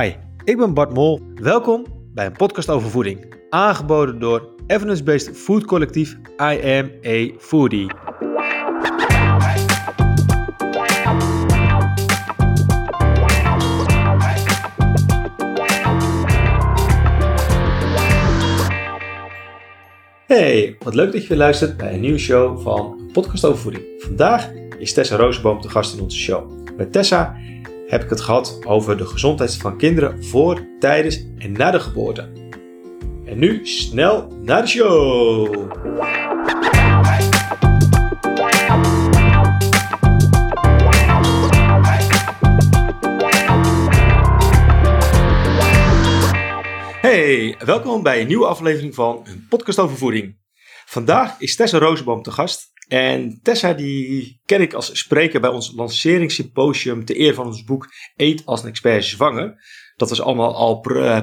Hi, ik ben Bart Mol. Welkom bij een podcast over voeding. Aangeboden door evidence-based food collectief I Foodie. Hey, wat leuk dat je weer luistert bij een nieuwe show van een podcast over voeding. Vandaag is Tessa Rozenboom te gast in onze show. Bij Tessa heb ik het gehad over de gezondheid van kinderen voor, tijdens en na de geboorte. En nu snel naar de show! Hey, welkom bij een nieuwe aflevering van een podcast over voeding. Vandaag is Tessa Rozenboom te gast. En Tessa die ken ik als spreker bij ons lanceringssymposium ter eer van ons boek Eet als een expert zwanger. Dat was allemaal al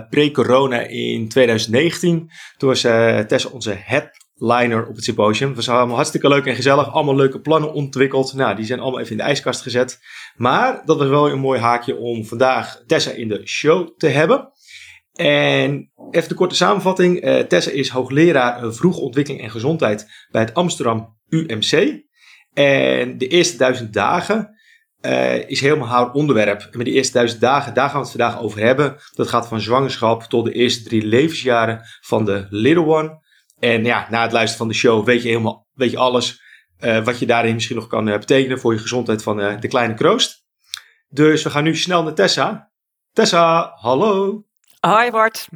pre-corona in 2019. Toen was uh, Tessa onze headliner op het symposium. Het was allemaal hartstikke leuk en gezellig. Allemaal leuke plannen ontwikkeld. Nou, die zijn allemaal even in de ijskast gezet. Maar dat was wel een mooi haakje om vandaag Tessa in de show te hebben. En even de korte samenvatting. Uh, Tessa is hoogleraar vroege ontwikkeling en gezondheid bij het Amsterdam UMC. En de eerste duizend dagen uh, is helemaal haar onderwerp. En met de eerste duizend dagen, daar gaan we het vandaag over hebben. Dat gaat van zwangerschap tot de eerste drie levensjaren van de little one. En ja, na het luisteren van de show weet je helemaal weet je alles wat je daarin misschien nog kan betekenen voor je gezondheid van de kleine kroost. Dus we gaan nu snel naar Tessa. Tessa, hallo. Hoi Bart.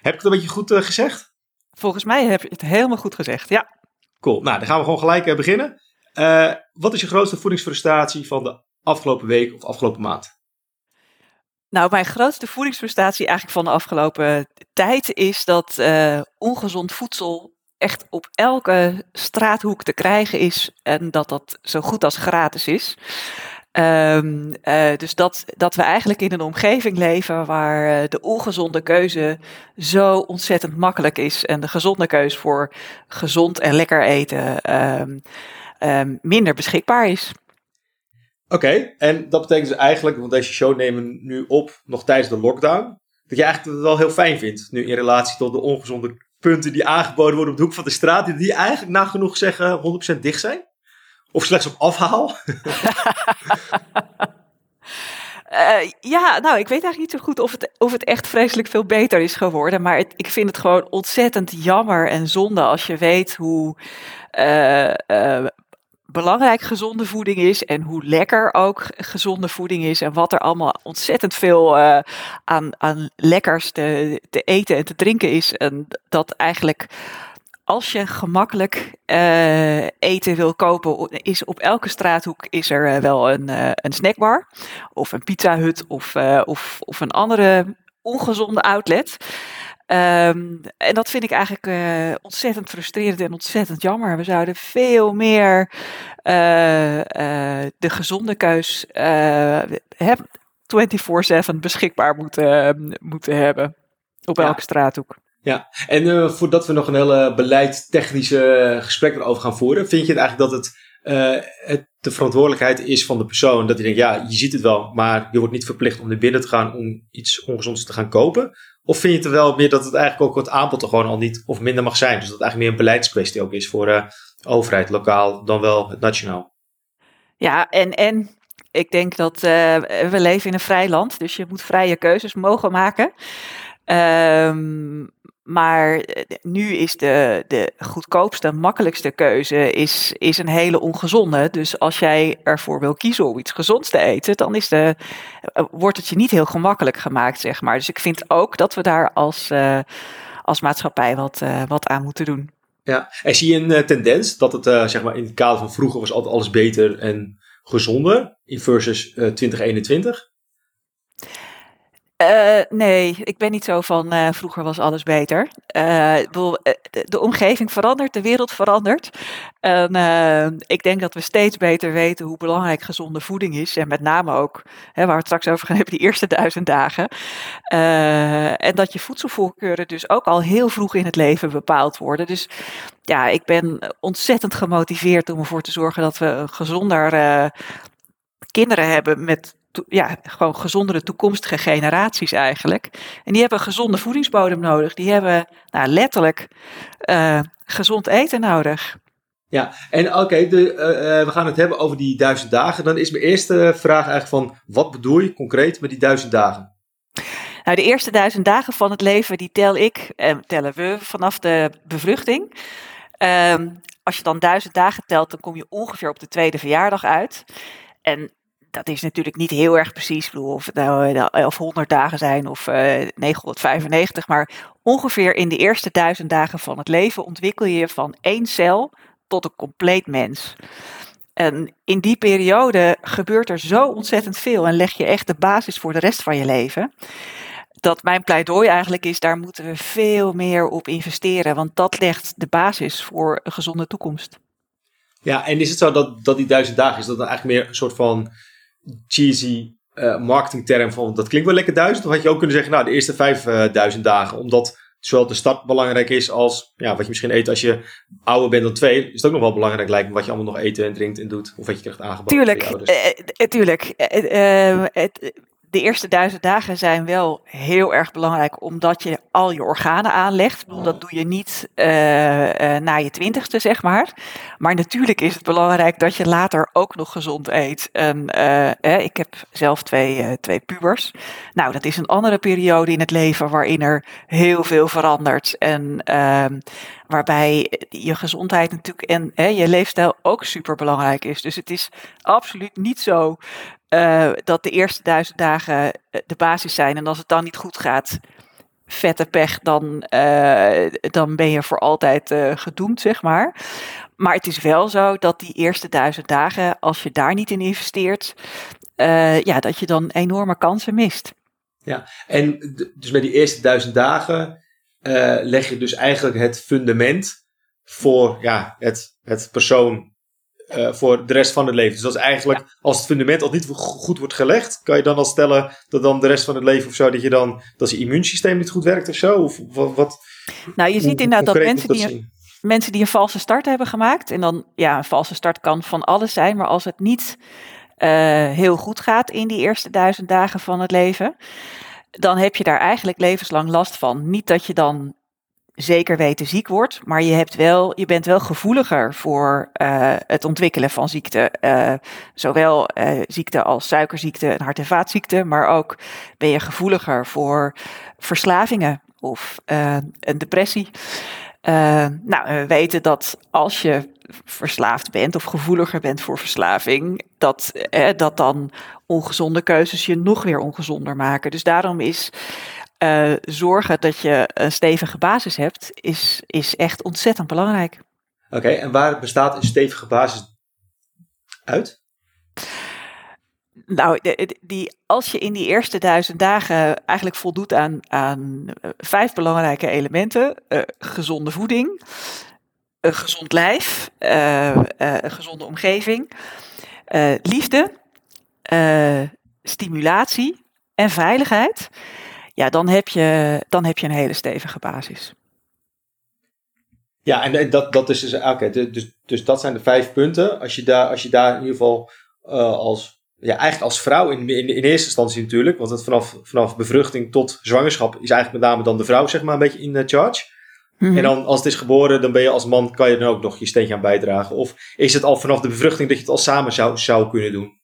Heb ik het een beetje goed gezegd? Volgens mij heb je het helemaal goed gezegd, ja. Cool. Nou, dan gaan we gewoon gelijk beginnen. Uh, wat is je grootste voedingsfrustratie van de afgelopen week of afgelopen maand? Nou, mijn grootste voedingsfrustratie eigenlijk van de afgelopen tijd is dat ongezond voedsel echt op elke straathoek te krijgen is en dat dat zo goed als gratis is. Um, uh, dus dat, dat we eigenlijk in een omgeving leven waar uh, de ongezonde keuze zo ontzettend makkelijk is en de gezonde keuze voor gezond en lekker eten um, um, minder beschikbaar is. Oké, en dat betekent dus eigenlijk, want deze show nemen nu op nog tijdens de lockdown, dat je eigenlijk het wel heel fijn vindt, nu in relatie tot de ongezonde punten die aangeboden worden op de hoek van de straat, die eigenlijk nagenoeg zeggen 100% dicht zijn? Of slechts op afhaal? Uh, ja, nou, ik weet eigenlijk niet zo goed of het, of het echt vreselijk veel beter is geworden. Maar het, ik vind het gewoon ontzettend jammer en zonde als je weet hoe uh, uh, belangrijk gezonde voeding is. En hoe lekker ook gezonde voeding is. En wat er allemaal ontzettend veel aan, aan lekkers te, te eten en te drinken is. En dat eigenlijk als je gemakkelijk uh, eten wil kopen, is op elke straathoek is er uh, wel een, uh, een snackbar. Of een pizza hut of, of, of een andere ongezonde outlet. Um, en dat vind ik eigenlijk ontzettend frustrerend en ontzettend jammer. We zouden veel meer de gezonde keus 24-7 beschikbaar moeten, moeten hebben. Op ja. elke straathoek. Ja, en uh, voordat we nog een hele beleidstechnische gesprek erover gaan voeren, vind je het eigenlijk dat het, uh, het de verantwoordelijkheid is van de persoon dat hij denkt, ja, je ziet het wel, maar je wordt niet verplicht om naar binnen te gaan om iets ongezonds te gaan kopen? Of vind je het wel meer dat het eigenlijk ook het aanbod er gewoon al niet of minder mag zijn? Dus dat het eigenlijk meer een beleidskwestie ook is voor uh, overheid, lokaal, dan wel het nationaal? Ja, en, en ik denk dat we leven in een vrij land, dus je moet vrije keuzes mogen maken. Um, maar eh, nu is de, de goedkoopste, makkelijkste keuze is, is een hele ongezonde. Dus als jij ervoor wil kiezen om iets gezonds te eten, dan is de, eh, wordt het je niet heel gemakkelijk gemaakt, zeg maar. Dus ik vind ook dat we daar als, uh, als maatschappij wat, wat aan moeten doen. Ja, en zie je een tendens dat het, zeg maar, in het kader van vroeger was altijd alles beter en gezonder in versus 2021? Uh, nee, ik ben niet zo van uh, vroeger was alles beter. Uh, de, de, omgeving verandert, de wereld verandert. En ik denk dat we steeds beter weten hoe belangrijk gezonde voeding is. En met name ook, hè, waar we het straks over gaan hebben, die eerste duizend dagen. en dat je voedselvoorkeuren dus ook al heel vroeg in het leven bepaald worden. Dus ja, ik ben ontzettend gemotiveerd om ervoor te zorgen dat we gezonder kinderen hebben met ja, gewoon gezondere toekomstige generaties eigenlijk. En die hebben een gezonde voedingsbodem nodig. Die hebben nou, letterlijk uh, gezond eten nodig. Ja, en oké, uh, we gaan het hebben over die duizend dagen. Dan is mijn eerste vraag eigenlijk van, wat bedoel je concreet met die duizend dagen? Nou, de eerste duizend dagen van het leven, die tel ik en tellen we vanaf de bevruchting. Um, als je dan duizend dagen telt, dan kom je ongeveer op de tweede verjaardag uit. En dat is natuurlijk niet heel erg precies. Of het nou 1100 eh, dagen zijn of uh, eh, 995. Maar ongeveer in de eerste duizend dagen van het leven ontwikkel je van één cel tot een compleet mens. En in die periode gebeurt er zo ontzettend veel en leg je echt de basis voor de rest van je leven dat mijn pleidooi eigenlijk is, daar moeten we veel meer op investeren. Want dat legt de basis voor een gezonde toekomst. Ja, en is het zo dat, dat die duizend dagen, is dat eigenlijk meer een soort van cheesy uh, marketingterm van, dat klinkt wel lekker duizend? Of had je ook kunnen zeggen, nou, de eerste vijfduizend uh, dagen, omdat zowel de start belangrijk is als ja, wat je misschien eet als je ouder bent dan twee, is het ook nog wel belangrijk lijkt me wat je allemaal nog eten en drinkt en doet. Of wat je krijgt aangeboden. Tuurlijk, uh, tuurlijk. De eerste duizend dagen zijn wel heel erg belangrijk, omdat je al je organen aanlegt. dat doe je niet uh, uh, na je twintigste, zeg maar. Maar natuurlijk is het belangrijk dat je later ook nog gezond eet. En, uh, ik heb zelf twee, twee pubers. Nou, dat is een andere periode in het leven waarin er heel veel verandert. En ehm, waarbij je gezondheid natuurlijk en je leefstijl ook super belangrijk is. Dus het is absoluut niet zo uh, dat de eerste duizend dagen eh, de basis zijn. En als het dan niet goed gaat, vette pech, dan, uh, dan ben je voor altijd gedoemd, zeg maar. Maar het is wel zo dat die eerste duizend dagen, als je daar niet in investeert, ja, dat je dan enorme kansen mist. Ja, en dus met die eerste duizend dagen leg je dus eigenlijk het fundament voor ja, het, het persoon uh, voor de rest van het leven. Dus dat is eigenlijk, als het fundament al niet goed wordt gelegd, kan je dan al stellen dat dan de rest van het leven of zo, dat je dan, dat je immuunsysteem niet goed werkt of zo? Of wat? wat nou, je ziet inderdaad dat mensen die, een, mensen die een valse start hebben gemaakt, en dan, ja, een valse start kan van alles zijn, maar als het niet uh, heel goed gaat in die eerste duizend dagen van het leven, dan heb je daar eigenlijk levenslang last van. Niet dat je dan zeker weten ziek wordt, maar je, hebt wel, je bent wel gevoeliger voor uh, het ontwikkelen van ziekte. Uh, zowel uh, ziekte als suikerziekte en hart- en vaatziekte, maar ook ben je gevoeliger voor verslavingen of een depressie. nou, we weten dat als je verslaafd bent of gevoeliger bent voor verslaving, dat, dat dan ongezonde keuzes je nog weer ongezonder maken. Dus daarom is uh, zorgen dat je een stevige basis hebt, is, is echt ontzettend belangrijk. Oké, en waar bestaat een stevige basis uit? Nou, die, als je in die eerste duizend dagen eigenlijk voldoet aan, aan eh, vijf belangrijke elementen: uh, gezonde voeding, een gezond lijf, uh, een gezonde omgeving, liefde, stimulatie en veiligheid ja, dan heb je, dan heb je een hele stevige basis. Ja, en dat, dat is dus, ah, oké, dus, dus dat zijn de vijf punten. Als je daar, als je daar in ieder geval uh, als, ja, eigenlijk als vrouw in, in, in eerste instantie natuurlijk, want het vanaf, vanaf bevruchting tot zwangerschap is eigenlijk met name dan de vrouw, zeg maar, een beetje in de charge. Mm -hmm. En dan als het is geboren, dan ben je als man, kan je dan ook nog je steentje aan bijdragen. Of is het al vanaf de bevruchting dat je het al samen zou, zou kunnen doen?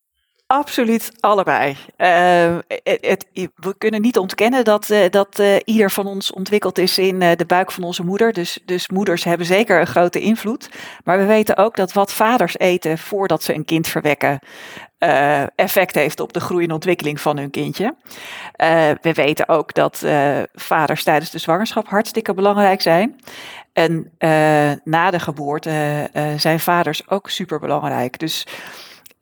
Absoluut allebei. Uh, het, we kunnen niet ontkennen dat, uh, dat uh, ieder van ons ontwikkeld is in de buik van onze moeder. Dus, dus moeders hebben zeker een grote invloed. Maar we weten ook dat wat vaders eten voordat ze een kind verwekken, effect heeft op de groei en ontwikkeling van hun kindje. we weten ook dat vaders tijdens de zwangerschap hartstikke belangrijk zijn. En na de geboorte zijn vaders ook super belangrijk. Dus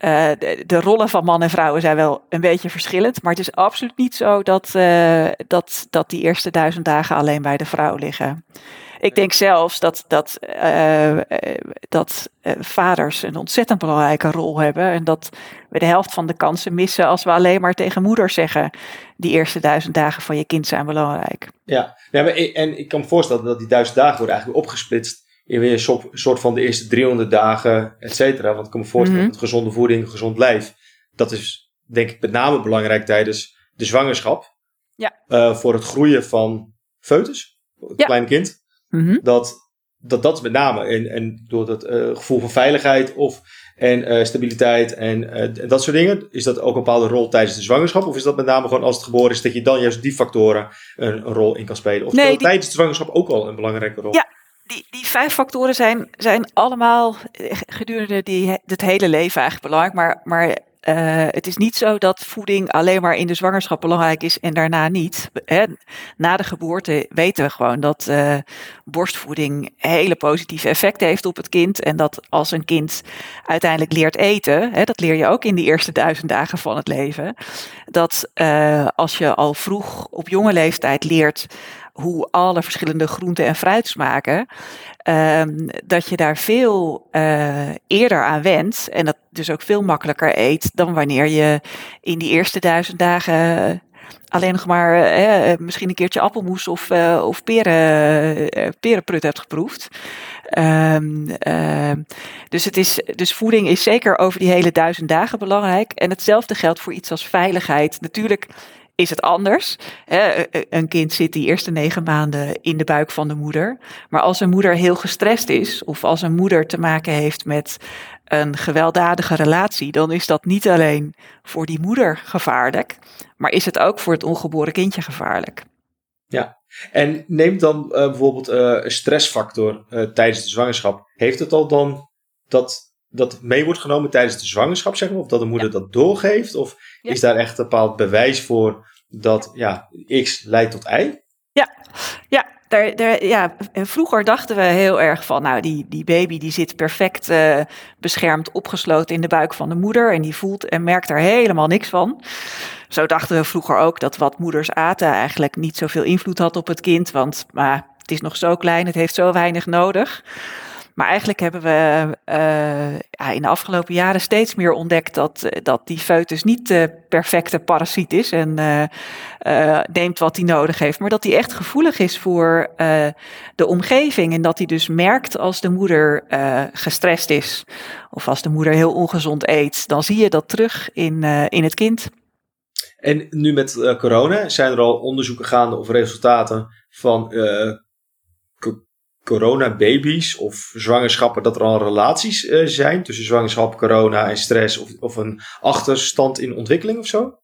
uh, de, rollen van man en vrouwen zijn wel een beetje verschillend. Maar het is absoluut niet zo dat, uh, dat, dat die eerste duizend dagen alleen bij de vrouw liggen. Ik denk zelfs dat, dat, uh, dat vaders een ontzettend belangrijke rol hebben. En dat we de helft van de kansen missen als we alleen maar tegen moeders zeggen: die eerste duizend dagen van je kind zijn belangrijk. Ja, ja maar, en ik kan me voorstellen dat die duizend dagen worden eigenlijk opgesplitst in weer een soort van de eerste 300 dagen, et cetera. Want ik kan me voorstellen mm dat gezonde voeding, gezond lijf, dat is denk ik met name belangrijk tijdens de zwangerschap. Ja. Uh, voor het groeien van foetus, het Ja. klein kind. Mhm. Dat, dat dat is met name. En, en door dat eh, gevoel van veiligheid of, en eh, stabiliteit en, eh, en dat soort dingen. Is dat ook een bepaalde rol tijdens de zwangerschap? Of is dat met name gewoon als het geboren is, dat je dan juist die factoren een, een rol in kan spelen? Of Nee, die- tijdens de zwangerschap ook al een belangrijke rol? Ja. Die, vijf factoren zijn, zijn allemaal eh, gedurende die, het hele leven eigenlijk belangrijk. Maar, maar eh, het is niet zo dat voeding alleen maar in de zwangerschap belangrijk is en daarna niet. Hè, na de geboorte weten we gewoon dat eh, borstvoeding hele positieve effecten heeft op het kind. En dat als een kind uiteindelijk leert eten, hè, dat leer je ook in de eerste duizend dagen van het leven. Dat als je al vroeg op jonge leeftijd leert hoe alle verschillende groenten en fruit smaken, ehm, dat je daar veel eh, eerder aan went en dat dus ook veel makkelijker eet dan wanneer je in die eerste duizend dagen alleen nog maar eh, eh, misschien een keertje appelmoes of, eh, of peren, eh, perenprut hebt geproefd. Ehm, ehm, dus, het is, dus voeding is zeker over die hele duizend dagen belangrijk. En hetzelfde geldt voor iets als veiligheid. Natuurlijk is het anders. Hè, Een kind zit die eerste negen maanden in de buik van de moeder. Maar als een moeder heel gestrest is, of als een moeder te maken heeft met een gewelddadige relatie, dan is dat niet alleen voor die moeder gevaarlijk, maar is het ook voor het ongeboren kindje gevaarlijk. En neemt dan eh, bijvoorbeeld eh, een stressfactor eh, tijdens de zwangerschap. Heeft het al dan dat dat mee wordt genomen tijdens de zwangerschap, zeg maar? Of dat de moeder dat doorgeeft? Of Ja. is daar echt een bepaald bewijs voor dat ja, X leidt tot Y? Ja, daar, daar, ja, vroeger dachten we heel erg van, nou, die, die baby die zit perfect eh, beschermd opgesloten in de buik van de moeder en die voelt en merkt er helemaal niks van. Zo dachten we vroeger ook dat wat moeders aten eigenlijk niet zoveel invloed had op het kind, want maar, het is nog zo klein, het heeft zo weinig nodig. Maar eigenlijk hebben we eh, ja, in de afgelopen jaren steeds meer ontdekt dat, eh, dat die foetus niet de perfecte parasiet is en eh, eh, neemt wat hij nodig heeft, maar dat hij echt gevoelig is voor eh, de omgeving en dat hij dus merkt als de moeder eh, gestrest is of als de moeder heel ongezond eet, dan zie je dat terug in, eh, in het kind. En nu met eh, corona zijn er al onderzoeken gaande of resultaten van eh, coronababies of zwangerschappen, dat er al relaties eh, zijn tussen zwangerschap, corona en stress of, of een achterstand in ontwikkeling of zo?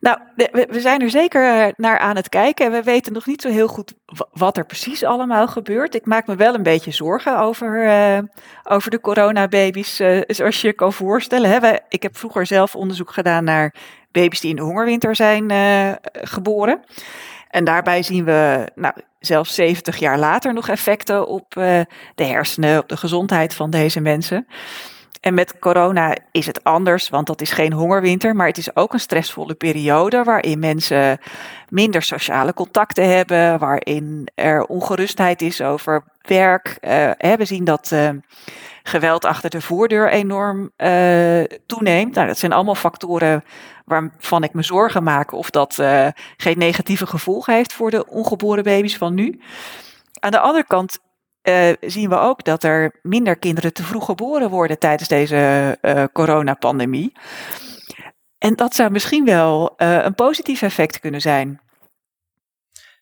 Nou, we, zijn er zeker eh, naar aan het kijken en we weten nog niet zo heel goed wa- wat er precies allemaal gebeurt. Ik maak me wel een beetje zorgen over, eh, over de coronababy's, eh, zoals je je kan voorstellen. Hè. Ik heb vroeger zelf onderzoek gedaan naar baby's die in de hongerwinter zijn geboren. En daarbij zien we nou, zelfs 70 jaar later nog effecten op eh, de hersenen, op de gezondheid van deze mensen. En met corona is het anders, want dat is geen hongerwinter, maar het is ook een stressvolle periode waarin mensen minder sociale contacten hebben, waarin er ongerustheid is over werk. Eh, we zien dat eh, geweld achter de voordeur enorm eh, toeneemt. Nou, dat zijn allemaal factoren waarvan ik me zorgen maak of dat geen negatieve gevolgen heeft voor de ongeboren baby's van nu. Aan de andere kant eh, zien we ook dat er minder kinderen te vroeg geboren worden tijdens deze eh, coronapandemie. En dat zou misschien wel eh, een positief effect kunnen zijn.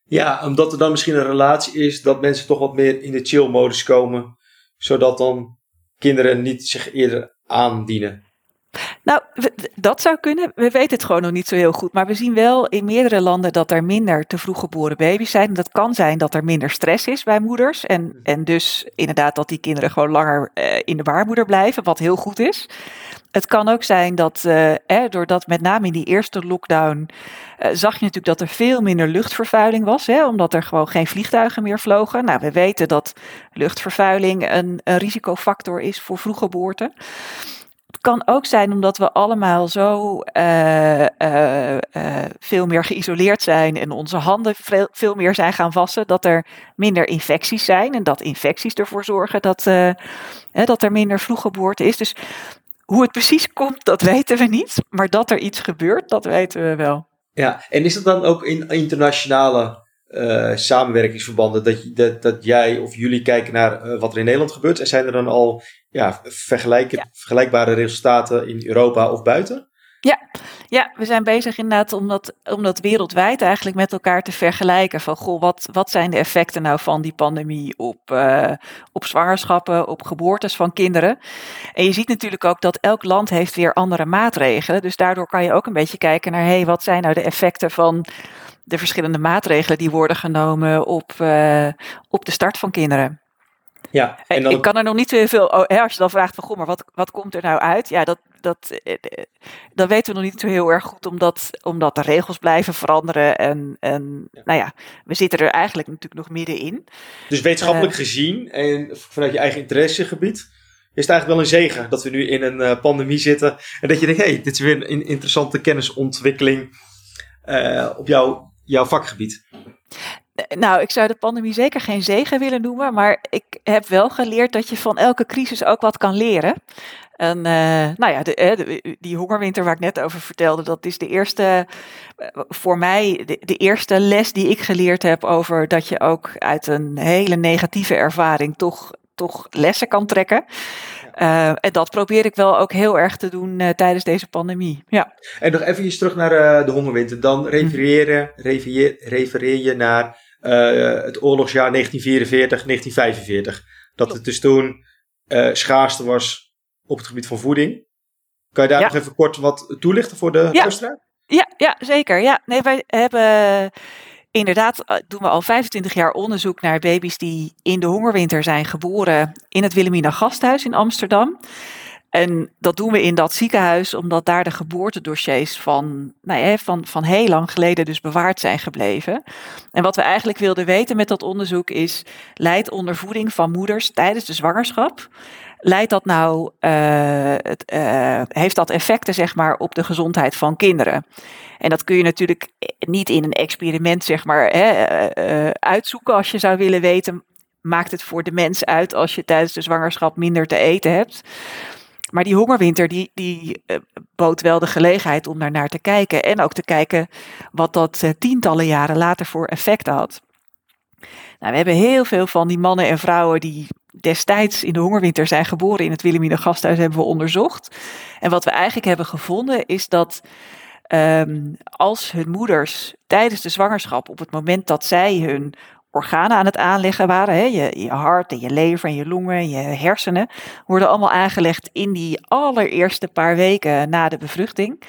Ja, omdat er dan misschien een relatie is dat mensen toch wat meer in de chill-modus komen, zodat dan kinderen niet zich eerder aandienen. Nou, dat zou kunnen. We weten het gewoon nog niet zo heel goed. Maar we zien wel in meerdere landen dat er minder te vroeg geboren baby's zijn. En dat kan zijn dat er minder stress is bij moeders. En, en dus inderdaad dat die kinderen gewoon langer eh, in de baarmoeder blijven, wat heel goed is. Het kan ook zijn dat, eh, doordat met name in die eerste lockdown, eh, zag je natuurlijk dat er veel minder luchtvervuiling was. Hè, omdat er gewoon geen vliegtuigen meer vlogen. Nou, we weten dat luchtvervuiling een, een risicofactor is voor vroeggeboorte. Het kan ook zijn omdat we allemaal zo eh, eh, eh, veel meer geïsoleerd zijn en onze handen veel, meer zijn gaan wassen, dat er minder infecties zijn en dat infecties ervoor zorgen dat, hè, dat er minder vroeggeboorte is. Dus hoe het precies komt, dat weten we niet. Maar dat er iets gebeurt, dat weten we wel. Ja, en is dat dan ook in internationale eh, samenwerkingsverbanden dat, dat, dat jij of jullie kijken naar eh, wat er in Nederland gebeurt? En zijn er dan al ja, vergelijken, vergelijkbare resultaten in Europa of buiten? Ja, ja, we zijn bezig inderdaad om dat, om dat wereldwijd eigenlijk met elkaar te vergelijken. Van goh, wat, wat zijn de effecten nou van die pandemie op, uh, op zwangerschappen, op geboortes van kinderen? En je ziet natuurlijk ook dat elk land heeft weer andere maatregelen. Dus daardoor kan je ook een beetje kijken naar, hé, hey, wat zijn nou de effecten van de verschillende maatregelen die worden genomen op, uh, op de start van kinderen? Ja, en dan... Ik kan er nog niet zo veel. Oh, als je dan vraagt van goh, maar wat, wat komt er nou uit? Ja, dat, dat, eh, dat weten we nog niet zo heel erg goed, omdat, omdat de regels blijven veranderen. En, en nou ja, we zitten er eigenlijk natuurlijk nog middenin. Dus wetenschappelijk uh, gezien en vanuit je eigen interessegebied, is het eigenlijk wel een zegen dat we nu in een uh, pandemie zitten. En dat je denkt, hé, hey, dit is weer een interessante kennisontwikkeling uh, op jouw, jouw vakgebied. Nou, ik zou de pandemie zeker geen zegen willen noemen, maar ik heb wel geleerd dat je van elke crisis ook wat kan leren. En uh, nou ja, de, de, die hongerwinter waar ik net over vertelde, dat is de eerste, voor mij, de, eerste les die ik geleerd heb over dat je ook uit een hele negatieve ervaring toch, toch lessen kan trekken. Uh, en dat probeer ik wel ook heel erg te doen uh, tijdens deze pandemie. Ja. En nog even terug naar uh, de hongerwinter. Dan refereer, refereer, refereer je naar het oorlogsjaar 1944, 1945. Dat het dus toen schaarste was op het gebied van voeding. Kan je daar ja. nog even kort wat toelichten voor de ja. luisteraar? Ja, ja, zeker. Ja, nee, wij hebben inderdaad doen we al 25 jaar onderzoek naar baby's die in de hongerwinter zijn geboren in het Wilhelmina Gasthuis in Amsterdam. En dat doen we in dat ziekenhuis omdat daar de geboortedossiers van, nou ja, van, van heel lang geleden dus bewaard zijn gebleven. En wat we eigenlijk wilden weten met dat onderzoek is, leidt ondervoeding van moeders tijdens de zwangerschap, leidt dat nou, uh, het, uh, heeft dat effecten zeg maar op de gezondheid van kinderen? En dat kun je natuurlijk niet in een experiment zeg maar hè, uitzoeken als je zou willen weten, maakt het voor de mens uit als je tijdens de zwangerschap minder te eten hebt? Maar die hongerwinter die, die bood wel de gelegenheid om daar naar te kijken. En ook te kijken wat dat tientallen jaren later voor effect had. Nou, we hebben heel veel van die mannen en vrouwen die destijds in de hongerwinter zijn geboren in het Wilhelmina Gasthuis hebben we onderzocht. En wat we eigenlijk hebben gevonden is dat um, als hun moeders tijdens de zwangerschap, op het moment dat zij hun organen aan het aanleggen waren. Hè? Je, je hart en je lever en je longen en je hersenen worden allemaal aangelegd in die allereerste paar weken na de bevruchting.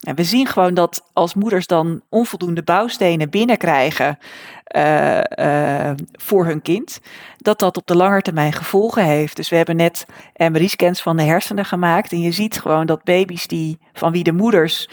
En we zien gewoon dat als moeders dan onvoldoende bouwstenen binnenkrijgen uh, uh, voor hun kind, dat dat op de lange termijn gevolgen heeft. Dus we hebben net MRI-scans van de hersenen gemaakt en je ziet gewoon dat baby's die, van wie de moeders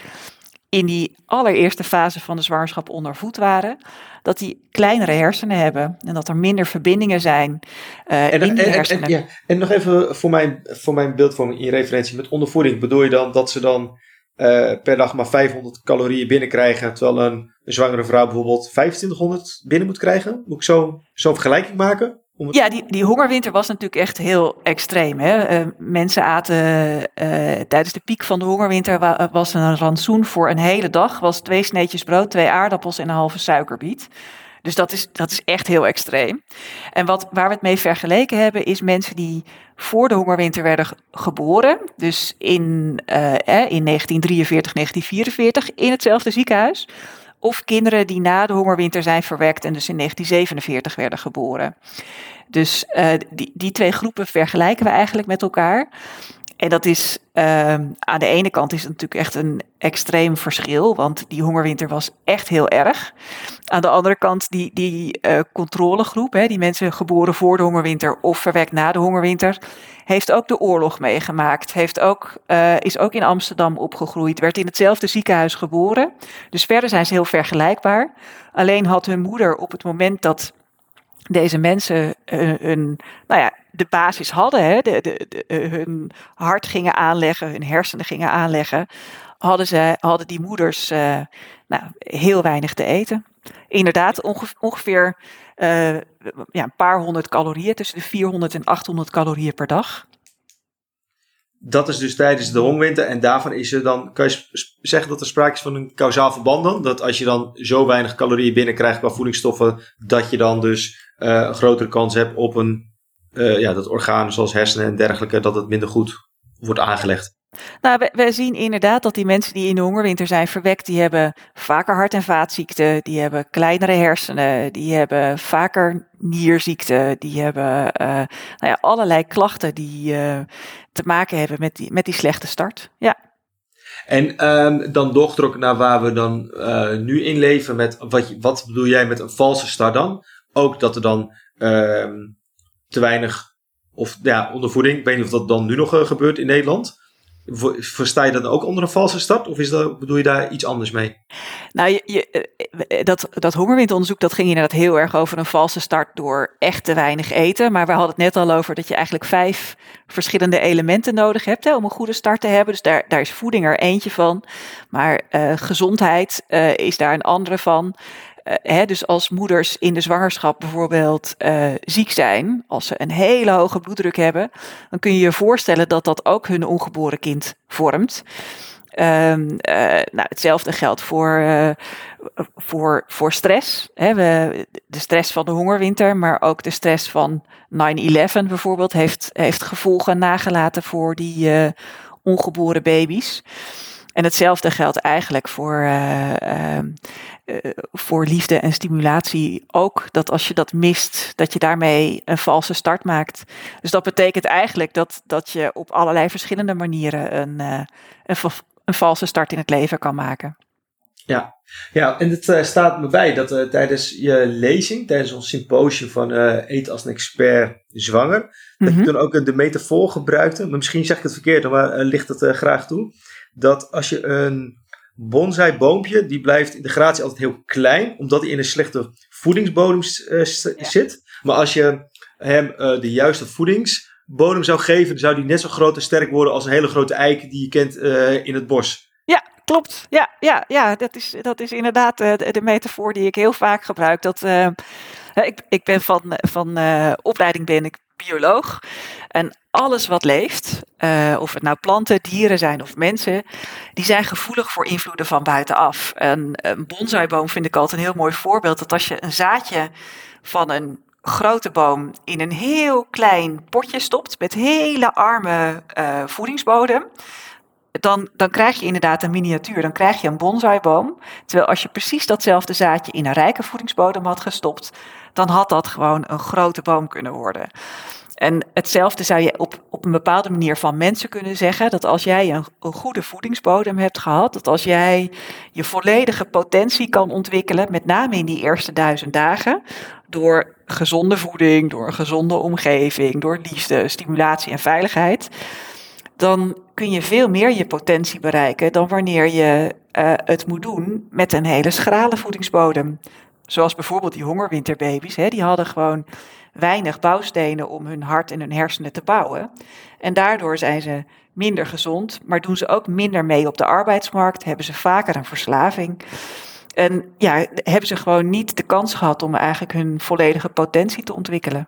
in die allereerste fase van de zwangerschap ondervoed waren, dat die kleinere hersenen hebben en dat er minder verbindingen zijn uh, en, in die en, hersenen. En, ja. en nog even voor mijn, voor mijn beeldvorming in referentie met ondervoeding, bedoel je dan dat ze dan uh, per dag maar 500 calorieën binnenkrijgen, terwijl een, een zwangere vrouw bijvoorbeeld 2500 binnen moet krijgen? Moet ik zo zo'n vergelijking maken? Ja, die, die hongerwinter was natuurlijk echt heel extreem. Hè? Uh, mensen aten uh, tijdens de piek van de hongerwinter wa was een rantsoen voor een hele dag. Was twee sneetjes brood, twee aardappels en een halve suikerbiet. Dus dat is, dat is echt heel extreem. En wat, waar we het mee vergeleken hebben, is mensen die voor de hongerwinter werden geboren. Dus in, uh, in 1943, 1944 in hetzelfde ziekenhuis. Of kinderen die na de hongerwinter zijn verwekt en dus in 1947 werden geboren. Dus uh, die, die twee groepen vergelijken we eigenlijk met elkaar. En dat is uh, aan de ene kant is het natuurlijk echt een extreem verschil, want die hongerwinter was echt heel erg. Aan de andere kant, die, die uh, controlegroep, hè, die mensen geboren voor de hongerwinter of verwekt na de hongerwinter, heeft ook de oorlog meegemaakt. Heeft ook, uh, is ook in Amsterdam opgegroeid, werd in hetzelfde ziekenhuis geboren. Dus verder zijn ze heel vergelijkbaar. Alleen had hun moeder op het moment dat deze mensen hun, nou ja, de basis hadden, hè, de, de, de, hun hart gingen aanleggen, hun hersenen gingen aanleggen, hadden, ze, hadden die moeders uh, nou, heel weinig te eten. Inderdaad, onge ongeveer uh, ja, een paar honderd calorieën, tussen de 400 en 800 calorieën per dag. Dat is dus tijdens de hongerwinter en daarvan is er dan, kan je zeggen dat er sprake is van een kausaal verband dan? Dat als je dan zo weinig calorieën binnenkrijgt qua voedingsstoffen, dat je dan dus een grotere kans hebt op een, uh, ja, dat organen zoals hersenen en dergelijke, dat het minder goed wordt aangelegd. Nou, we, we, zien inderdaad dat die mensen die in de hongerwinter zijn verwekt, die hebben vaker hart- en vaatziekten, die hebben kleinere hersenen, die hebben vaker nierziekten, die hebben uh, nou ja, allerlei klachten die uh, te maken hebben met die, met die slechte start. Ja. En um, dan doorgetrokken naar waar we dan uh, nu in leven met, wat, wat bedoel jij met een valse start dan? Ook dat er dan um, te weinig, of ja, ondervoeding, ik weet niet of dat dan nu nog gebeurt in Nederland. Versta je dat ook onder een valse start? Of is dat, bedoel je daar iets anders mee? Nou, je, eh, dat, dat hongerwinteronderzoek dat ging inderdaad heel erg over een valse start door echt te weinig eten. Maar we hadden het net al over dat je eigenlijk vijf verschillende elementen nodig hebt hè, om een goede start te hebben. Dus daar, daar is voeding er eentje van. Maar uh, gezondheid is daar een andere van. Uh, hè, dus als moeders in de zwangerschap bijvoorbeeld uh, ziek zijn, als ze een hele hoge bloeddruk hebben, dan kun je je voorstellen dat dat ook hun ongeboren kind vormt. Um, uh, nou, hetzelfde geldt voor, voor, voor stress. Hè. De stress van de hongerwinter, maar ook de stress van 9-11 bijvoorbeeld, heeft, heeft gevolgen nagelaten voor die ongeboren baby's. En hetzelfde geldt eigenlijk voor, uh, uh, voor liefde en stimulatie ook. Dat als je dat mist, dat je daarmee een valse start maakt. Dus dat betekent eigenlijk dat, dat je op allerlei verschillende manieren een, een, een valse start in het leven kan maken. Ja, ja en het uh, staat me bij dat uh, tijdens je lezing, tijdens ons symposium van uh, Eet als een expert zwanger, mm -hmm. dat je dan ook de metafoor gebruikte. Maar misschien zeg ik het verkeerd, maar licht het graag toe dat als je een bonsai boompje, die blijft in de gratie altijd heel klein, omdat hij in een slechte voedingsbodem uh, zit. Maar als je hem uh, de juiste voedingsbodem zou geven, dan zou die net zo groot en sterk worden als een hele grote eik die je kent uh, in het bos. Ja, klopt. Ja, ja, ja dat, is, dat is inderdaad de, de metafoor die ik heel vaak gebruik. Dat, ik, ik ben van, van opleiding ben ik bioloog. En alles wat leeft, uh, of het nou planten, dieren zijn of mensen, die zijn gevoelig voor invloeden van buitenaf. En een bonsaiboom vind ik altijd een heel mooi voorbeeld. Dat als je een zaadje van een grote boom in een heel klein potje stopt met hele arme uh, voedingsbodem. Dan, dan krijg je inderdaad een miniatuur, dan krijg je een bonsaiboom. Terwijl als je precies datzelfde zaadje in een rijke voedingsbodem had gestopt, dan had dat gewoon een grote boom kunnen worden. En hetzelfde zou je op, op een bepaalde manier van mensen kunnen zeggen. Dat als jij een, een, goede voedingsbodem hebt gehad, dat als jij je volledige potentie kan ontwikkelen, met name in die eerste duizend dagen, door gezonde voeding, door een gezonde omgeving, door liefde, stimulatie en veiligheid, dan kun je veel meer je potentie bereiken dan wanneer je uh, het moet doen met een hele schrale voedingsbodem. Zoals bijvoorbeeld die hongerwinterbaby's, hè, die hadden gewoon weinig bouwstenen om hun hart en hun hersenen te bouwen. En daardoor zijn ze minder gezond, maar doen ze ook minder mee op de arbeidsmarkt, hebben ze vaker een verslaving. En ja, hebben ze gewoon niet de kans gehad om eigenlijk hun volledige potentie te ontwikkelen.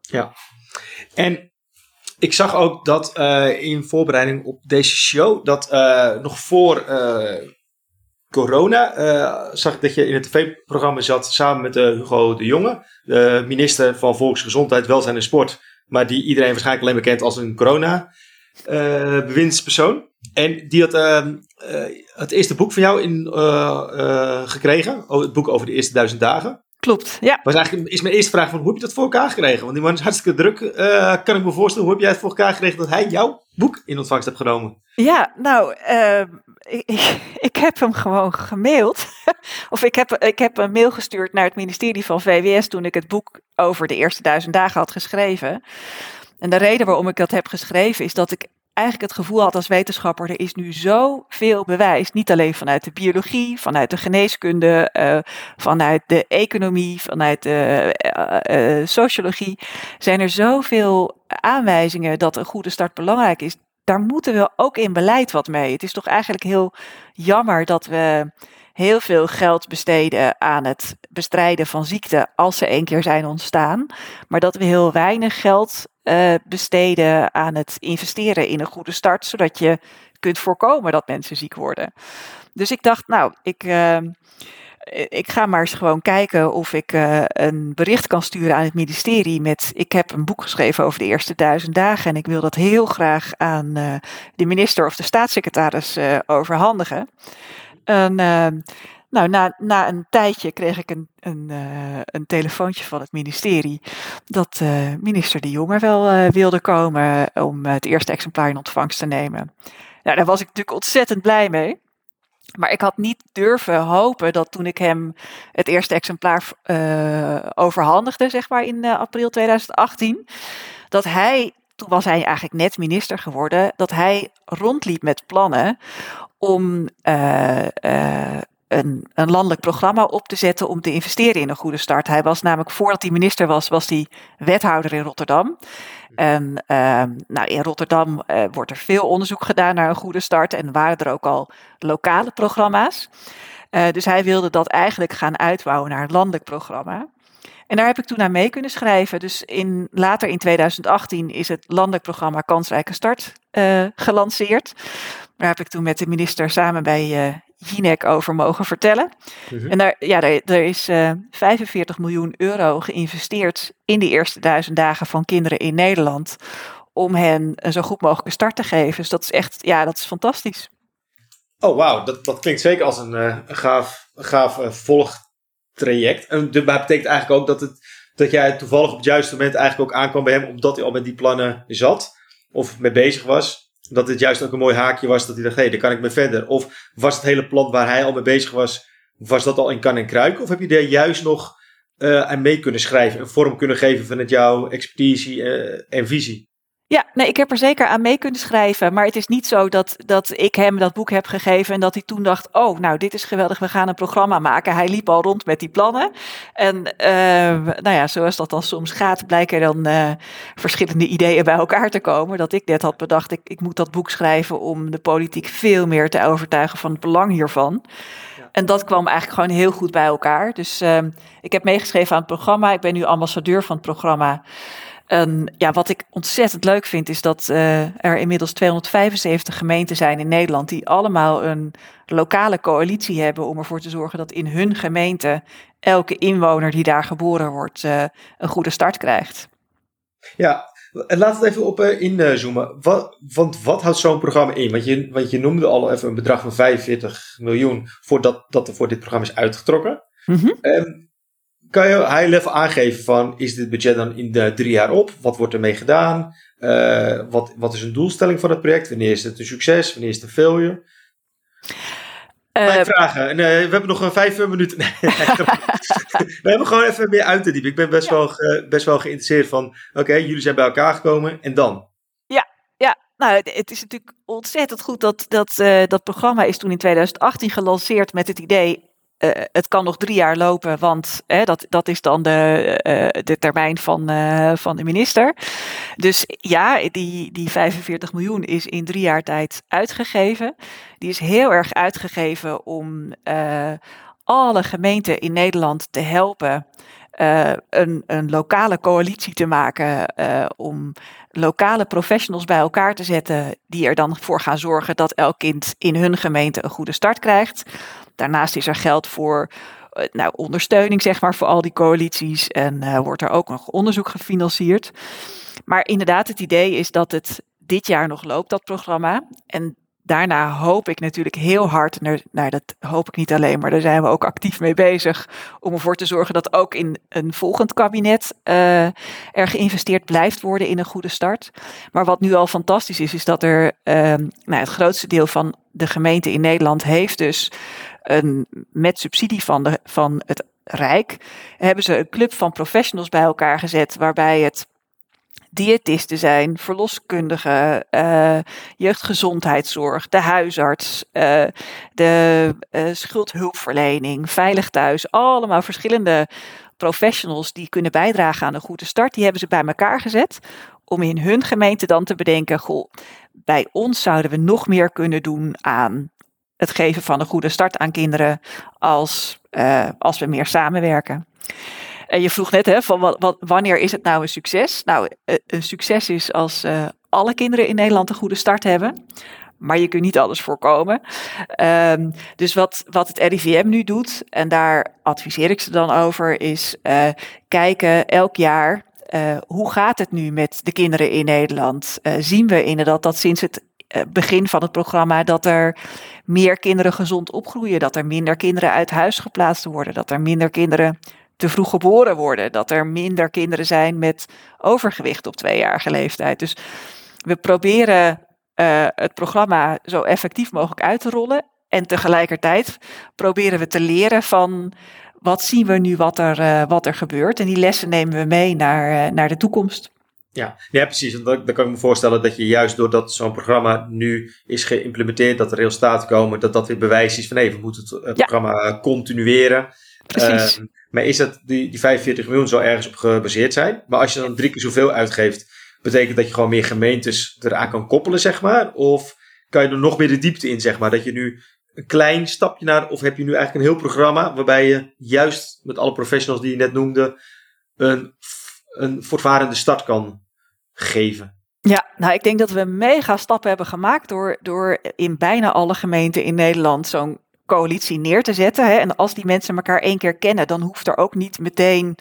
Ja, en ik zag ook dat uh, in voorbereiding op deze show, dat uh, nog voor uh, corona zag ik dat je in het tv-programma zat samen met Hugo de Jonge, de minister van Volksgezondheid, Welzijn en Sport, maar die iedereen waarschijnlijk alleen bekend als een corona-bewindspersoon. En die had het eerste boek van jou in, gekregen, het boek over de eerste duizend dagen. Klopt, ja. Was eigenlijk, is mijn eerste vraag van hoe heb je dat voor elkaar gekregen? Want die man is hartstikke druk. Uh, kan ik me voorstellen, hoe heb jij het voor elkaar gekregen dat hij jouw boek in ontvangst heeft genomen? Ja, nou, uh, ik, ik, heb hem gewoon gemaild. of ik heb, ik heb een mail gestuurd naar het ministerie van VWS toen ik het boek over de eerste duizend dagen had geschreven. En de reden waarom ik dat heb geschreven is dat ik eigenlijk het gevoel had als wetenschapper, er is nu zoveel bewijs, niet alleen vanuit de biologie, vanuit de geneeskunde, uh, vanuit de economie, vanuit de uh, uh, sociologie, zijn er zoveel aanwijzingen dat een goede start belangrijk is. Daar moeten we ook in beleid wat mee. Het is toch eigenlijk heel jammer dat we heel veel geld besteden aan het bestrijden van ziekten als ze één keer zijn ontstaan, maar dat we heel weinig geld uh, besteden aan het investeren in een goede start, zodat je kunt voorkomen dat mensen ziek worden. Dus ik dacht, nou, ik, uh, ik ga maar eens gewoon kijken of ik uh, een bericht kan sturen aan het ministerie met ik heb een boek geschreven over de eerste duizend dagen en ik wil dat heel graag aan uh, de minister of de staatssecretaris overhandigen. En nou, na, na een tijdje kreeg ik een, een, een telefoontje van het ministerie dat minister De Jonge wel wilde komen om het eerste exemplaar in ontvangst te nemen. Nou, daar was ik natuurlijk ontzettend blij mee. Maar ik had niet durven hopen dat toen ik hem het eerste exemplaar overhandigde, zeg maar in april 2018, dat hij, toen was hij eigenlijk net minister geworden, dat hij rondliep met plannen om uh, een, een, landelijk programma op te zetten om te investeren in een goede start. Hij was namelijk, voordat hij minister was, was hij wethouder in Rotterdam. En ehm, nou, in Rotterdam uh, wordt er veel onderzoek gedaan naar een goede start en waren er ook al lokale programma's. Uh, dus hij wilde dat eigenlijk gaan uitbouwen naar een landelijk programma. En daar heb ik toen aan mee kunnen schrijven. Dus in, later in 2018 is het landelijk programma Kansrijke Start gelanceerd. Daar heb ik toen met de minister samen bij Jinek over mogen vertellen. Mhm. En daar, ja, er, er is uh, eh, 45 miljoen euro geïnvesteerd in de eerste duizend dagen van kinderen in Nederland. Om hen een zo goed mogelijke start te geven. Dus dat is echt, ja, dat is fantastisch. Oh, wauw. Dat, dat klinkt zeker als een, uh, een gaaf, gaaf uh, volgtraject. En dat betekent eigenlijk ook dat, het, dat jij toevallig op het juiste moment eigenlijk ook aankwam bij hem, omdat hij al met die plannen zat of mee bezig was dat het juist ook een mooi haakje was dat hij dacht, hé, hey, daar kan ik mee verder. Of was het hele plan waar hij al mee bezig was, was dat al in kan en kruiken? Of heb je daar juist nog uh, aan mee kunnen schrijven, een vorm kunnen geven van het jouw expertise uh, en visie? Ja, nee, ik heb er zeker aan mee kunnen schrijven. Maar het is niet zo dat, dat ik hem dat boek heb gegeven en dat hij toen dacht: Oh, nou, dit is geweldig, we gaan een programma maken. Hij liep al rond met die plannen. En uh, nou ja, zoals dat dan soms gaat, blijken dan uh, verschillende ideeën bij elkaar te komen. Dat ik net had bedacht: ik, ik moet dat boek schrijven om de politiek veel meer te overtuigen van het belang hiervan. En dat kwam eigenlijk gewoon heel goed bij elkaar. Dus uh, ik heb meegeschreven aan het programma. Ik ben nu ambassadeur van het programma. En ja, wat ik ontzettend leuk vind, is dat uh, er inmiddels 275 gemeenten zijn in Nederland die allemaal een lokale coalitie hebben om ervoor te zorgen dat in hun gemeente elke inwoner die daar geboren wordt uh, een goede start krijgt. Ja, laten we even op uh, inzoomen. Wat, want wat houdt zo'n programma in? Want je, want je noemde al even een bedrag van 45 miljoen voordat dat er voor dit programma is uitgetrokken. Mm -hmm kan je high level aangeven van is dit budget dan in de drie jaar op? Wat wordt ermee gedaan? Uh, wat, wat is een doelstelling van het project? Wanneer is het een succes? Wanneer is het een failure? Uh, vragen. Nee, we hebben nog een vijf minuten. we hebben gewoon even meer uit te diepen. Ik ben best, wel, best wel geïnteresseerd van, oké, jullie zijn bij elkaar gekomen en dan? Ja, ja. Nou, het is natuurlijk ontzettend goed dat dat, uh, dat programma is toen in 2018 gelanceerd met het idee, uh, het kan nog drie jaar lopen, want uh, dat, dat is dan de, uh, de termijn van, van de minister. Dus ja, die, die 45 miljoen is in drie jaar tijd uitgegeven. Die is heel erg uitgegeven om alle gemeenten in Nederland te helpen. een, een lokale coalitie te maken om lokale professionals bij elkaar te zetten, die er dan voor gaan zorgen dat elk kind in hun gemeente een goede start krijgt. Daarnaast is er geld voor eh, nou, ondersteuning zeg maar, voor al die coalities en uh, wordt er ook nog onderzoek gefinancierd. Maar inderdaad, het idee is dat het dit jaar nog loopt, dat programma. En daarna hoop ik natuurlijk heel hard, nou dat hoop ik niet alleen, maar daar zijn we ook actief mee bezig, om ervoor te zorgen dat ook in een volgend kabinet uh, er geïnvesteerd blijft worden in een goede start. Maar wat nu al fantastisch is, is dat er uh, nou, het grootste deel van de gemeente in Nederland heeft dus een, met subsidie van, de, van het Rijk, hebben ze een club van professionals bij elkaar gezet, waarbij het diëtisten zijn, verloskundigen, uh, jeugdgezondheidszorg, de huisarts, uh, de uh, schuldhulpverlening, veilig thuis, allemaal verschillende professionals die kunnen bijdragen aan een goede start. Die hebben ze bij elkaar gezet om in hun gemeente dan te bedenken, goh, bij ons zouden we nog meer kunnen doen aan het geven van een goede start aan kinderen als, uh, als we meer samenwerken. En je vroeg net, hè, van wat, wanneer is het nou een succes? Nou, eh, een succes is als uh, alle kinderen in Nederland een goede start hebben. maar je kunt niet alles voorkomen. Um, dus wat, wat het RIVM nu doet, en daar adviseer ik ze dan over, is kijken elk jaar. Hoe gaat het nu met de kinderen in Nederland? Zien we inderdaad dat sinds het begin van het programma dat er meer kinderen gezond opgroeien, dat er minder kinderen uit huis geplaatst worden, dat er minder kinderen te vroeg geboren worden, dat er minder kinderen zijn met overgewicht op tweejarige leeftijd. Dus we proberen uh, het programma zo effectief mogelijk uit te rollen. En tegelijkertijd proberen we te leren van wat zien we nu wat er, uh, wat er gebeurt. En die lessen nemen we mee naar, naar de toekomst. Ja, ja precies. Want dan, kan ik me voorstellen dat je juist doordat zo'n programma nu is geïmplementeerd, dat er resultaten komen, dat dat weer bewijs is van hé, we moeten het, ja. programma continueren. Precies. Uh, maar is dat die, die 45 miljoen zal ergens op gebaseerd zijn? Maar als je dan drie keer zoveel uitgeeft, betekent dat je gewoon meer gemeentes eraan kan koppelen, zeg maar? Of kan je er nog meer de diepte in, zeg maar? Dat je nu een klein stapje naar, of heb je nu eigenlijk een heel programma waarbij je juist met alle professionals die je net noemde, een, een voortvarende start kan geven? Ja, nou ik denk dat we mega stappen hebben gemaakt door, door in bijna alle gemeenten in Nederland zo'n coalitie neer te zetten. Hè. En als die mensen elkaar één keer kennen, dan hoeft er ook niet meteen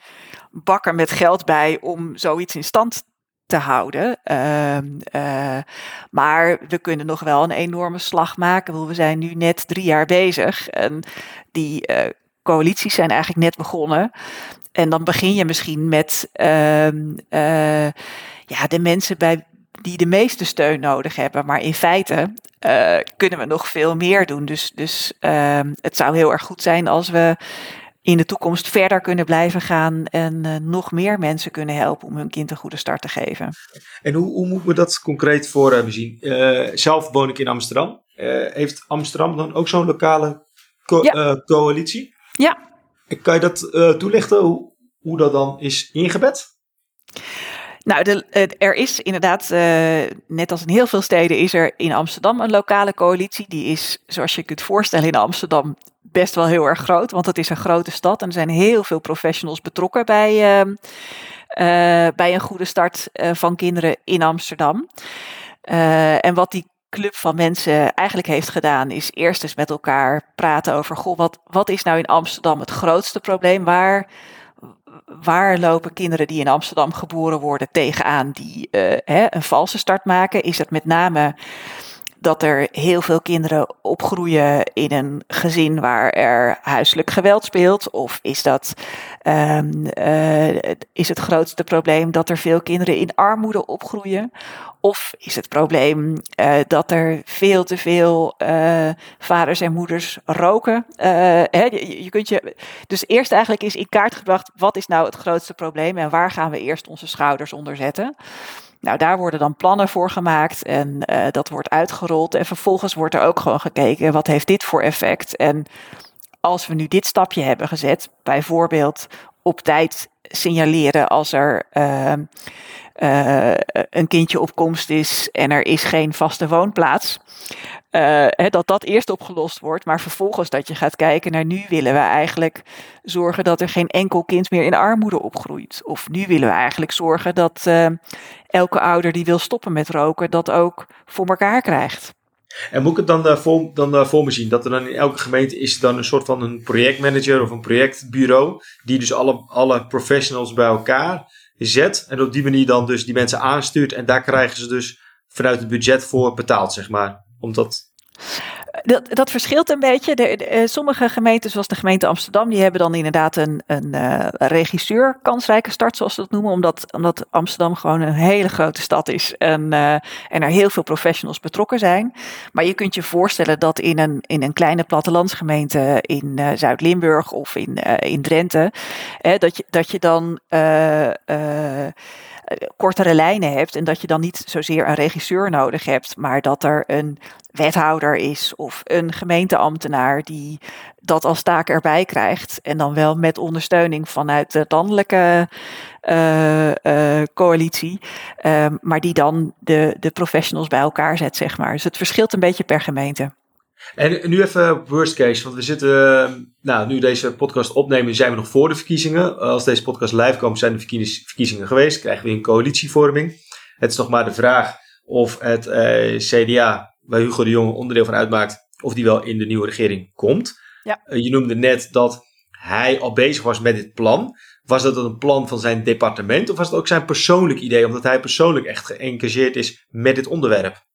bakken met geld bij om zoiets in stand te houden. Uh, uh, maar we kunnen nog wel een enorme slag maken. We zijn nu net drie jaar bezig. En die uh, coalities zijn eigenlijk net begonnen. En dan begin je misschien met ehm, eh, ja, de mensen bij die de meeste steun nodig hebben. Maar in feite kunnen we nog veel meer doen. Dus, dus ehm, het zou heel erg goed zijn als we in de toekomst verder kunnen blijven gaan en uh, nog meer mensen kunnen helpen om hun kind een goede start te geven. En hoe, hoe moeten we dat concreet voor hebben zien? Zelf woon ik in Amsterdam. Heeft Amsterdam dan ook zo'n lokale co ja. coalitie? Ja. Kan je dat toelichten, hoe, hoe dat dan is ingebed? Nou, de, er is inderdaad, uh, net als in heel veel steden, is er in Amsterdam een lokale coalitie. Die is, zoals je kunt voorstellen, in Amsterdam best wel heel erg groot, want het is een grote stad en er zijn heel veel professionals betrokken bij, uh, uh, bij een goede start van kinderen in Amsterdam. en wat die club van mensen eigenlijk heeft gedaan, is eerst eens met elkaar praten over, goh, wat, wat is nou in Amsterdam het grootste probleem? Waar, waar lopen kinderen die in Amsterdam geboren worden tegenaan die hè, een valse start maken? Is het met name dat er heel veel kinderen opgroeien in een gezin waar er huiselijk geweld speelt? Of is dat um, uh, is het grootste probleem dat er veel kinderen in armoede opgroeien? Of is het probleem uh, dat er veel te veel uh, vaders en moeders roken? Hè, je, je, kunt je, dus eerst eigenlijk is in kaart gebracht wat is nou het grootste probleem en waar gaan we eerst onze schouders onder zetten? Nou, daar worden dan plannen voor gemaakt en uh, dat wordt uitgerold. En vervolgens wordt er ook gewoon gekeken, wat heeft dit voor effect? En als we nu dit stapje hebben gezet, bijvoorbeeld op tijd signaleren als er uh, uh, een kindje op komst is en er is geen vaste woonplaats. Uh, dat dat eerst opgelost wordt, maar vervolgens dat je gaat kijken naar nu willen we eigenlijk zorgen dat er geen enkel kind meer in armoede opgroeit. Of nu willen we eigenlijk zorgen dat uh, elke ouder die wil stoppen met roken dat ook voor elkaar krijgt. En moet ik het dan, voor, dan voor me zien? Dat er dan in elke gemeente is dan een soort van een projectmanager of een projectbureau. Die dus alle, alle professionals bij elkaar zet. En op die manier dan dus die mensen aanstuurt. En daar krijgen ze dus vanuit het budget voor betaald, zeg maar. Omdat dat, dat verschilt een beetje. De, eh, sommige gemeenten, zoals de gemeente Amsterdam, die hebben dan inderdaad een, een uh, regisseur kansrijke start, zoals ze dat noemen. Omdat, omdat Amsterdam gewoon een hele grote stad is en, uh, en er heel veel professionals betrokken zijn. Maar je kunt je voorstellen dat in een, in een kleine plattelandsgemeente in Zuid-Limburg of in, in Drenthe, dat, je, dat je dan kortere lijnen hebt en dat je dan niet zozeer een regisseur nodig hebt, maar dat er een wethouder is of een gemeenteambtenaar die dat als taak erbij krijgt. En dan wel met ondersteuning vanuit de landelijke uh, uh, coalitie. Uh, maar die dan de, de professionals bij elkaar zet, zeg maar. Dus het verschilt een beetje per gemeente. En nu even worst case, want we zitten, nou, nu deze podcast opnemen, zijn we nog voor de verkiezingen. Als deze podcast live komt, zijn de verkiezingen geweest, krijgen we een coalitievorming. Het is nog maar de vraag of het CDA waar Hugo de Jonge onderdeel van uitmaakt, of die wel in de nieuwe regering komt. Ja. Eh, je noemde net dat hij al bezig was met dit plan. Was dat een plan van zijn departement of was het ook zijn persoonlijk idee, omdat hij persoonlijk echt geëngageerd is met dit onderwerp?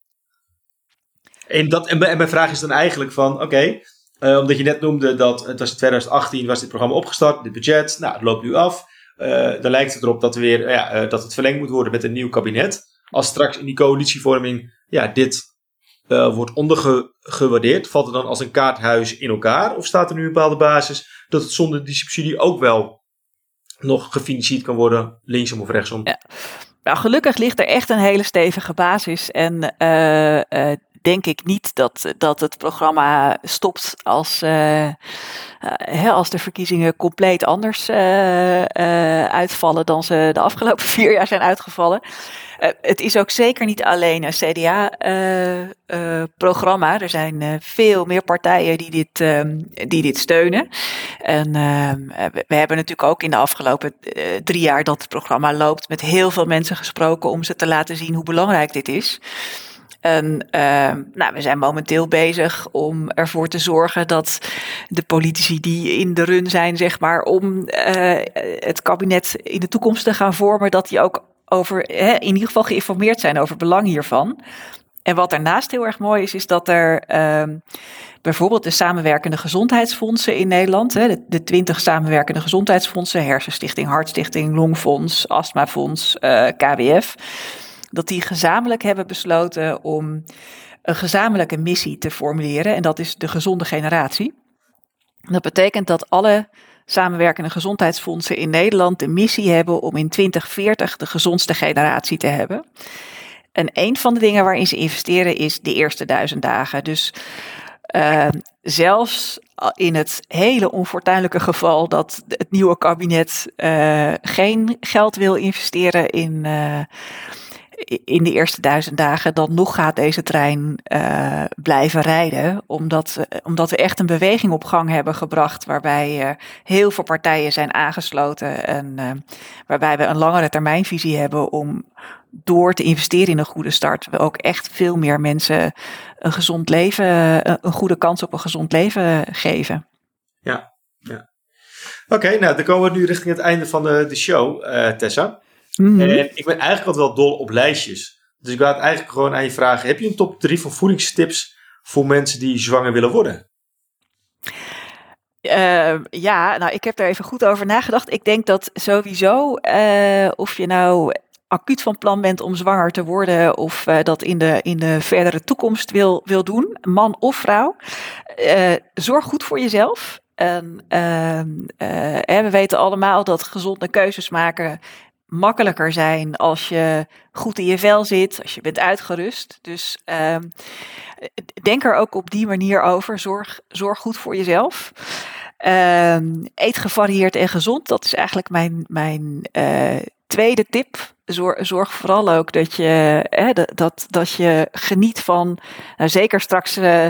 En, dat, en, mijn vraag is dan eigenlijk van, oké, eh, omdat je net noemde dat het was in 2018 was dit programma opgestart, dit budget, nou het loopt nu af. Uh, dan lijkt het erop dat, weer, ja, dat het verlengd moet worden met een nieuw kabinet. Als straks in die coalitievorming ja, dit wordt ondergewaardeerd? Valt het dan als een kaarthuis in elkaar? Of staat er nu een bepaalde basis dat het zonder die subsidie ook wel nog gefinancierd kan worden, linksom of rechtsom? Ja. Nou, gelukkig ligt er echt een hele stevige basis. En denk ik niet dat, dat het programma stopt als, uh, als de verkiezingen compleet anders uitvallen dan ze de afgelopen vier jaar zijn uitgevallen. Het is ook zeker niet alleen een CDA-programma. Er zijn veel meer partijen die dit, die dit steunen. En we, we, hebben natuurlijk ook in de afgelopen drie jaar dat het programma loopt met heel veel mensen gesproken om ze te laten zien hoe belangrijk dit is. En nou, we zijn momenteel bezig om ervoor te zorgen dat de politici die in de run zijn, zeg maar, om het kabinet in de toekomst te gaan vormen, dat die ook over, hè, in ieder geval geïnformeerd zijn over het belang hiervan. En wat daarnaast heel erg mooi is, is dat er uh, bijvoorbeeld de samenwerkende gezondheidsfondsen in Nederland, hè, de, de 20 samenwerkende gezondheidsfondsen, Hersenstichting, Hartstichting, Longfonds, Astmafonds, uh, KWF, dat die gezamenlijk hebben besloten om een gezamenlijke missie te formuleren. En dat is de gezonde generatie. Dat betekent dat alle samenwerkende gezondheidsfondsen in Nederland de missie hebben om in 2040 de gezondste generatie te hebben. En een van de dingen waarin ze investeren is de eerste duizend dagen. Dus uh, zelfs in het hele onfortuinlijke geval dat het nieuwe kabinet uh, geen geld wil investeren in, uh, in de eerste duizend dagen, dan nog gaat deze trein uh, blijven rijden. Omdat, uh, omdat we echt een beweging op gang hebben gebracht. Waarbij uh, heel veel partijen zijn aangesloten. En waarbij we een langere termijnvisie hebben om door te investeren in een goede start. We ook echt veel meer mensen een gezond leven, een goede kans op een gezond leven geven. Ja, ja. Oké, nou dan komen we nu richting het einde van de, de show, Tessa. Mm-hmm. En ik ben eigenlijk altijd wel dol op lijstjes. Dus ik het eigenlijk gewoon aan je vragen. Heb je een top 3 van voedingstips voor mensen die zwanger willen worden? Uh, ja, nou ik heb er even goed over nagedacht. Ik denk dat sowieso, uh, of je nou acuut van plan bent om zwanger te worden of uh, dat in de, in de verdere toekomst wil, wil doen, man of vrouw, zorg goed voor jezelf. En, we weten allemaal dat gezonde keuzes maken makkelijker zijn als je goed in je vel zit, als je bent uitgerust. Dus uh, denk er ook op die manier over. Zorg, zorg goed voor jezelf. Uh, eet gevarieerd en gezond. Dat is eigenlijk mijn, mijn uh, tweede tip zorg, zorg vooral ook dat je, hè, dat, dat je geniet van, nou zeker straks uh,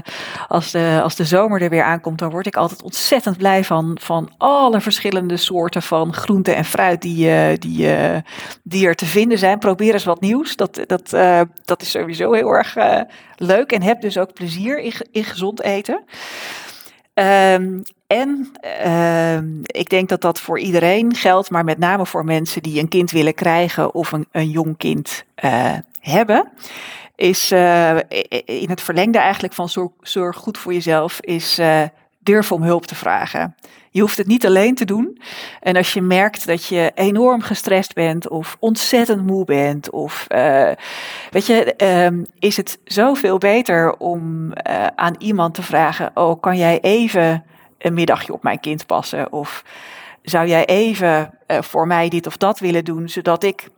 als, de, als de zomer er weer aankomt, dan word ik altijd ontzettend blij van, van alle verschillende soorten van groente en fruit die, uh, die, uh, die er te vinden zijn. Probeer eens wat nieuws. Dat, dat, dat is sowieso heel erg leuk en heb dus ook plezier in, in gezond eten. Um, en uh, ik denk dat dat voor iedereen geldt, maar met name voor mensen die een kind willen krijgen of een, een jong kind uh, hebben. Is uh, in het verlengde eigenlijk van zorg, zorg goed voor jezelf, is durf om hulp te vragen. Je hoeft het niet alleen te doen. En als je merkt dat je enorm gestrest bent of ontzettend moe bent, of uh, weet je, um, is het zoveel beter om uh, aan iemand te vragen: Oh, kan jij even een middagje op mijn kind passen? Of zou jij even uh, voor mij dit of dat willen doen, zodat ik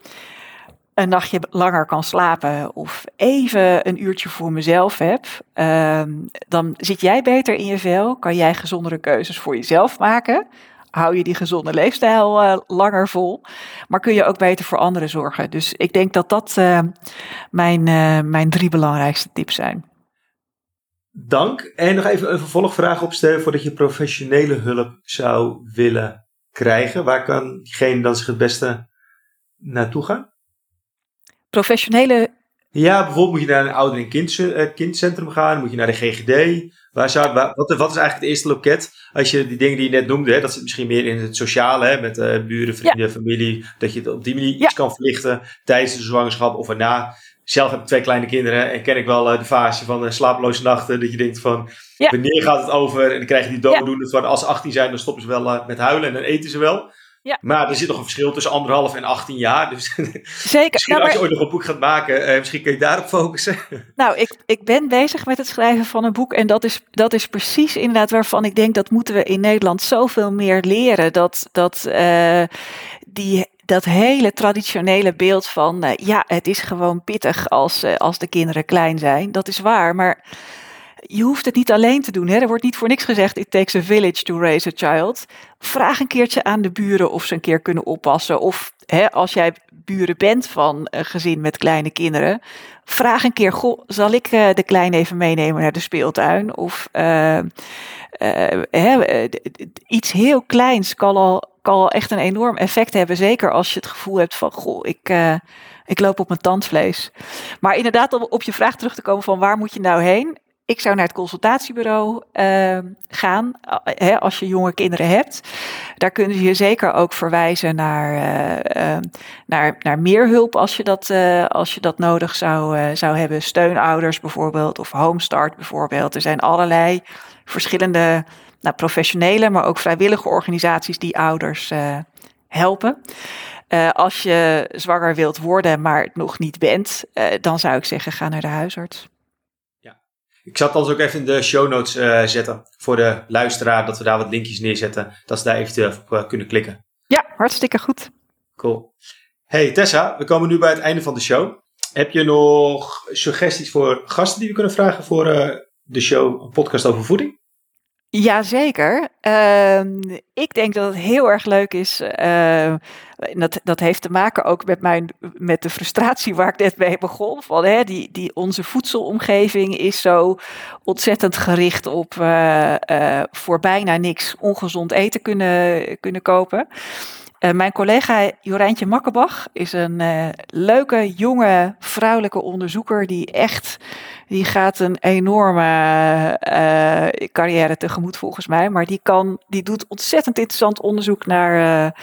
een nachtje langer kan slapen of even een uurtje voor mezelf heb, uh, dan zit jij beter in je vel, kan jij gezondere keuzes voor jezelf maken. Hou je die gezonde leefstijl uh, langer vol, maar kun je ook beter voor anderen zorgen. Dus ik denk dat dat uh, mijn, uh, mijn drie belangrijkste tips zijn. Dank. En nog even een vervolgvraag opstellen voordat je professionele hulp zou willen krijgen. Waar kan diegene dan zich het beste naartoe gaan? Professionele Ja, bijvoorbeeld moet je naar een ouder- en kind, uh, kindcentrum gaan, moet je naar de GGD. Waar zou, waar, wat, wat, is eigenlijk het eerste loket? Als je die dingen die je net noemde, hè, dat zit misschien meer in het sociale, hè, met uh, buren, vrienden, familie, dat je het op die manier iets kan verlichten tijdens de zwangerschap of erna. Zelf heb ik twee kleine kinderen en ken ik wel uh, de fase van slapeloze nachten, dat je denkt van, wanneer gaat het over? En dan krijg je die dooddoende, van als ze 18 zijn, dan stoppen ze wel met huilen en dan eten ze wel. Ja. Maar er zit nog een verschil tussen anderhalf en 18 jaar. Dus Zeker. misschien nou, als je ooit nog een boek gaat maken, eh, misschien kun je daarop focussen. Nou, ik, ik ben bezig met het schrijven van een boek. En dat is, dat is precies inderdaad waarvan ik denk dat moeten we in Nederland zoveel meer leren. Dat, dat uh, die dat hele traditionele beeld van, uh, ja, het is gewoon pittig als, uh, als de kinderen klein zijn. Dat is waar, maar je hoeft het niet alleen te doen. Hè? Er wordt niet voor niks gezegd, it takes a village to raise a child. Vraag een keertje aan de buren of ze een keer kunnen oppassen. Of hè, als jij buren bent van een gezin met kleine kinderen, vraag een keer, goh, zal ik uh, de kleine even meenemen naar de speeltuin? Of uh, uh, iets heel kleins kan al, kan al echt een enorm effect hebben. Zeker als je het gevoel hebt van, goh, ik ik loop op mijn tandvlees. Maar inderdaad, om op je vraag terug te komen van waar moet je nou heen? Ik zou naar het consultatiebureau uh, gaan hè, als je jonge kinderen hebt. Daar kunnen ze je zeker ook verwijzen naar, uh, uh, naar, naar meer hulp als je dat, eh, als je dat nodig zou, zou hebben. Steunouders bijvoorbeeld of Homestart bijvoorbeeld. Er zijn allerlei verschillende nou, professionele, maar ook vrijwillige organisaties die ouders helpen. als je zwanger wilt worden, maar het nog niet bent, dan zou ik zeggen: ga naar de huisarts. Ik zal het anders ook even in de show notes uh, zetten voor de luisteraar, dat we daar wat linkjes neerzetten, dat ze daar eventueel op uh, kunnen klikken. Ja, hartstikke goed. Cool. Hey Tessa, we komen nu bij het einde van de show. Heb je nog suggesties voor gasten die we kunnen vragen voor uh, de show, een podcast over voeding? Jazeker. Uh, ik denk dat het heel erg leuk is. Uh, dat, dat heeft te maken ook met, mijn, met de frustratie waar ik net mee begon. Van, hè, die, die, onze voedselomgeving is zo ontzettend gericht op uh, voor bijna niks ongezond eten kunnen, kunnen kopen. Uh, mijn collega Jorijntje Makkenbach is een uh, leuke, jonge, vrouwelijke onderzoeker die echt, die gaat een enorme uh, carrière tegemoet volgens mij, maar die kan, die doet ontzettend interessant onderzoek naar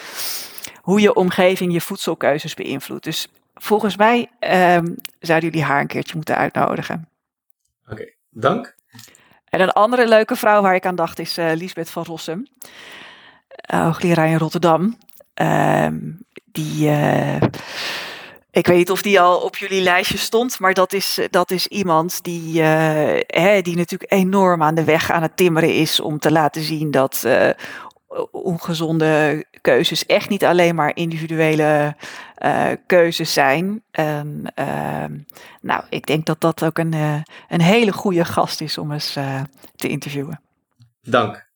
hoe je omgeving je voedselkeuzes beïnvloedt. Dus volgens mij um, zouden jullie haar een keertje moeten uitnodigen. Oké, okay, dank. En een andere leuke vrouw waar ik aan dacht is Lisbeth van Rossum, hoogleraar in Rotterdam. Ehm, die. Uh, ik weet niet of die al op jullie lijstje stond, maar dat is, dat is iemand die, hè, die natuurlijk enorm aan de weg aan het timmeren is om te laten zien dat uh, ongezonde keuzes echt niet alleen maar individuele keuzes zijn. En, ehm, nou, ik denk dat dat ook een, een hele goede gast is om eens te interviewen. Dank.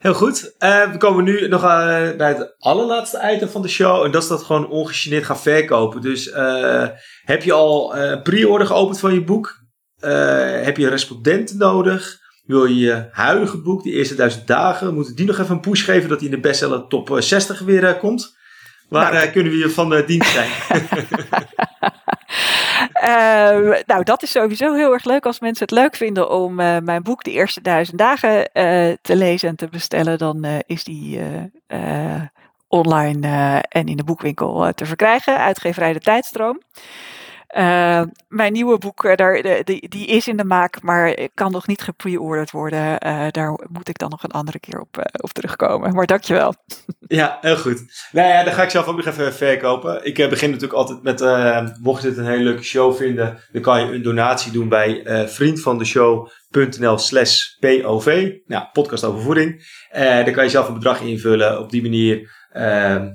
Heel goed. Uh, we komen nu nog uh, naar het allerlaatste item van de show. En dat is dat gewoon ongegeneerd gaan verkopen. Dus uh, heb je al pre-order geopend van je boek? heb je respondenten nodig? Wil je je huidige boek, die eerste duizend dagen, moeten die nog even een push geven dat hij in de bestseller top 60 weer komt? Waar nou, kunnen we je van de dienst zijn? Uh, nou, dat is sowieso heel erg leuk. Als mensen het leuk vinden om uh, mijn boek De Eerste Duizend Dagen uh, te lezen en te bestellen, dan is die online en in de boekwinkel te verkrijgen. Uitgeverij De Tijdstroom. Uh, mijn nieuwe boek, uh, daar, die, is in de maak, maar kan nog niet gepre-orderd worden. Uh, daar moet ik dan nog een andere keer op, op terugkomen. Maar dankjewel. Ja, heel goed. Nou ja, dan ga ik zelf ook nog even verkopen. Ik begin natuurlijk altijd met, mocht je dit een hele leuke show vinden, dan kan je een donatie doen bij vriendvandeshow.nl slash POV. Nou, podcast over voeding. dan kan je zelf een bedrag invullen. Op die manier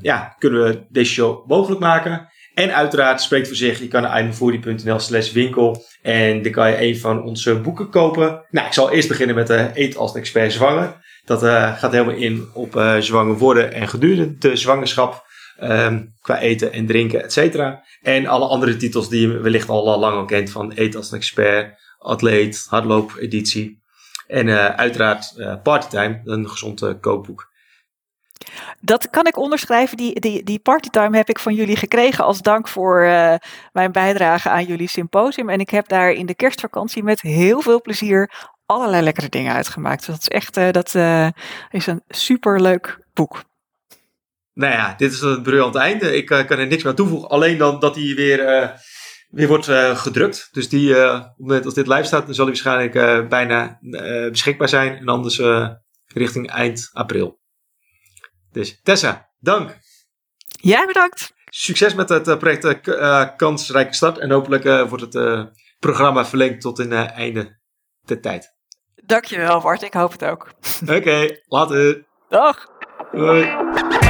ja, kunnen we deze show mogelijk maken. En uiteraard spreekt voor zich, je kan naar iMofoodie.nl slash winkel en dan kan je een van onze boeken kopen. Nou, ik zal eerst beginnen met uh, Eet als expert zwanger. Dat uh, gaat helemaal in op uh, zwanger worden en gedurende de zwangerschap. Um, qua eten en drinken, et cetera. En alle andere titels die je wellicht al lang al kent van Eet als een expert, Atleet, Hardloop editie. En uiteraard Partytime, een gezond kookboek. Dat kan ik onderschrijven. Die, die, die partytime heb ik van jullie gekregen als dank voor uh, mijn bijdrage aan jullie symposium. En ik heb daar in de kerstvakantie met heel veel plezier allerlei lekkere dingen uitgemaakt. Dus dat is echt uh, dat, uh, is een superleuk boek. Nou ja, dit is het briljant einde. Ik kan er niks meer aan toevoegen. Alleen dan dat hij weer, weer wordt gedrukt. Dus die, als dit live staat, dan zal hij waarschijnlijk bijna beschikbaar zijn. En anders richting eind april. Dus Tessa, dank. Jij bedankt. Succes met het uh, project uh, Kansrijke Start. En hopelijk uh, wordt het programma verlengd tot in einde de tijd. Dankjewel Bart, ik hoop het ook. Oké, okay, later. Dag. Hoi.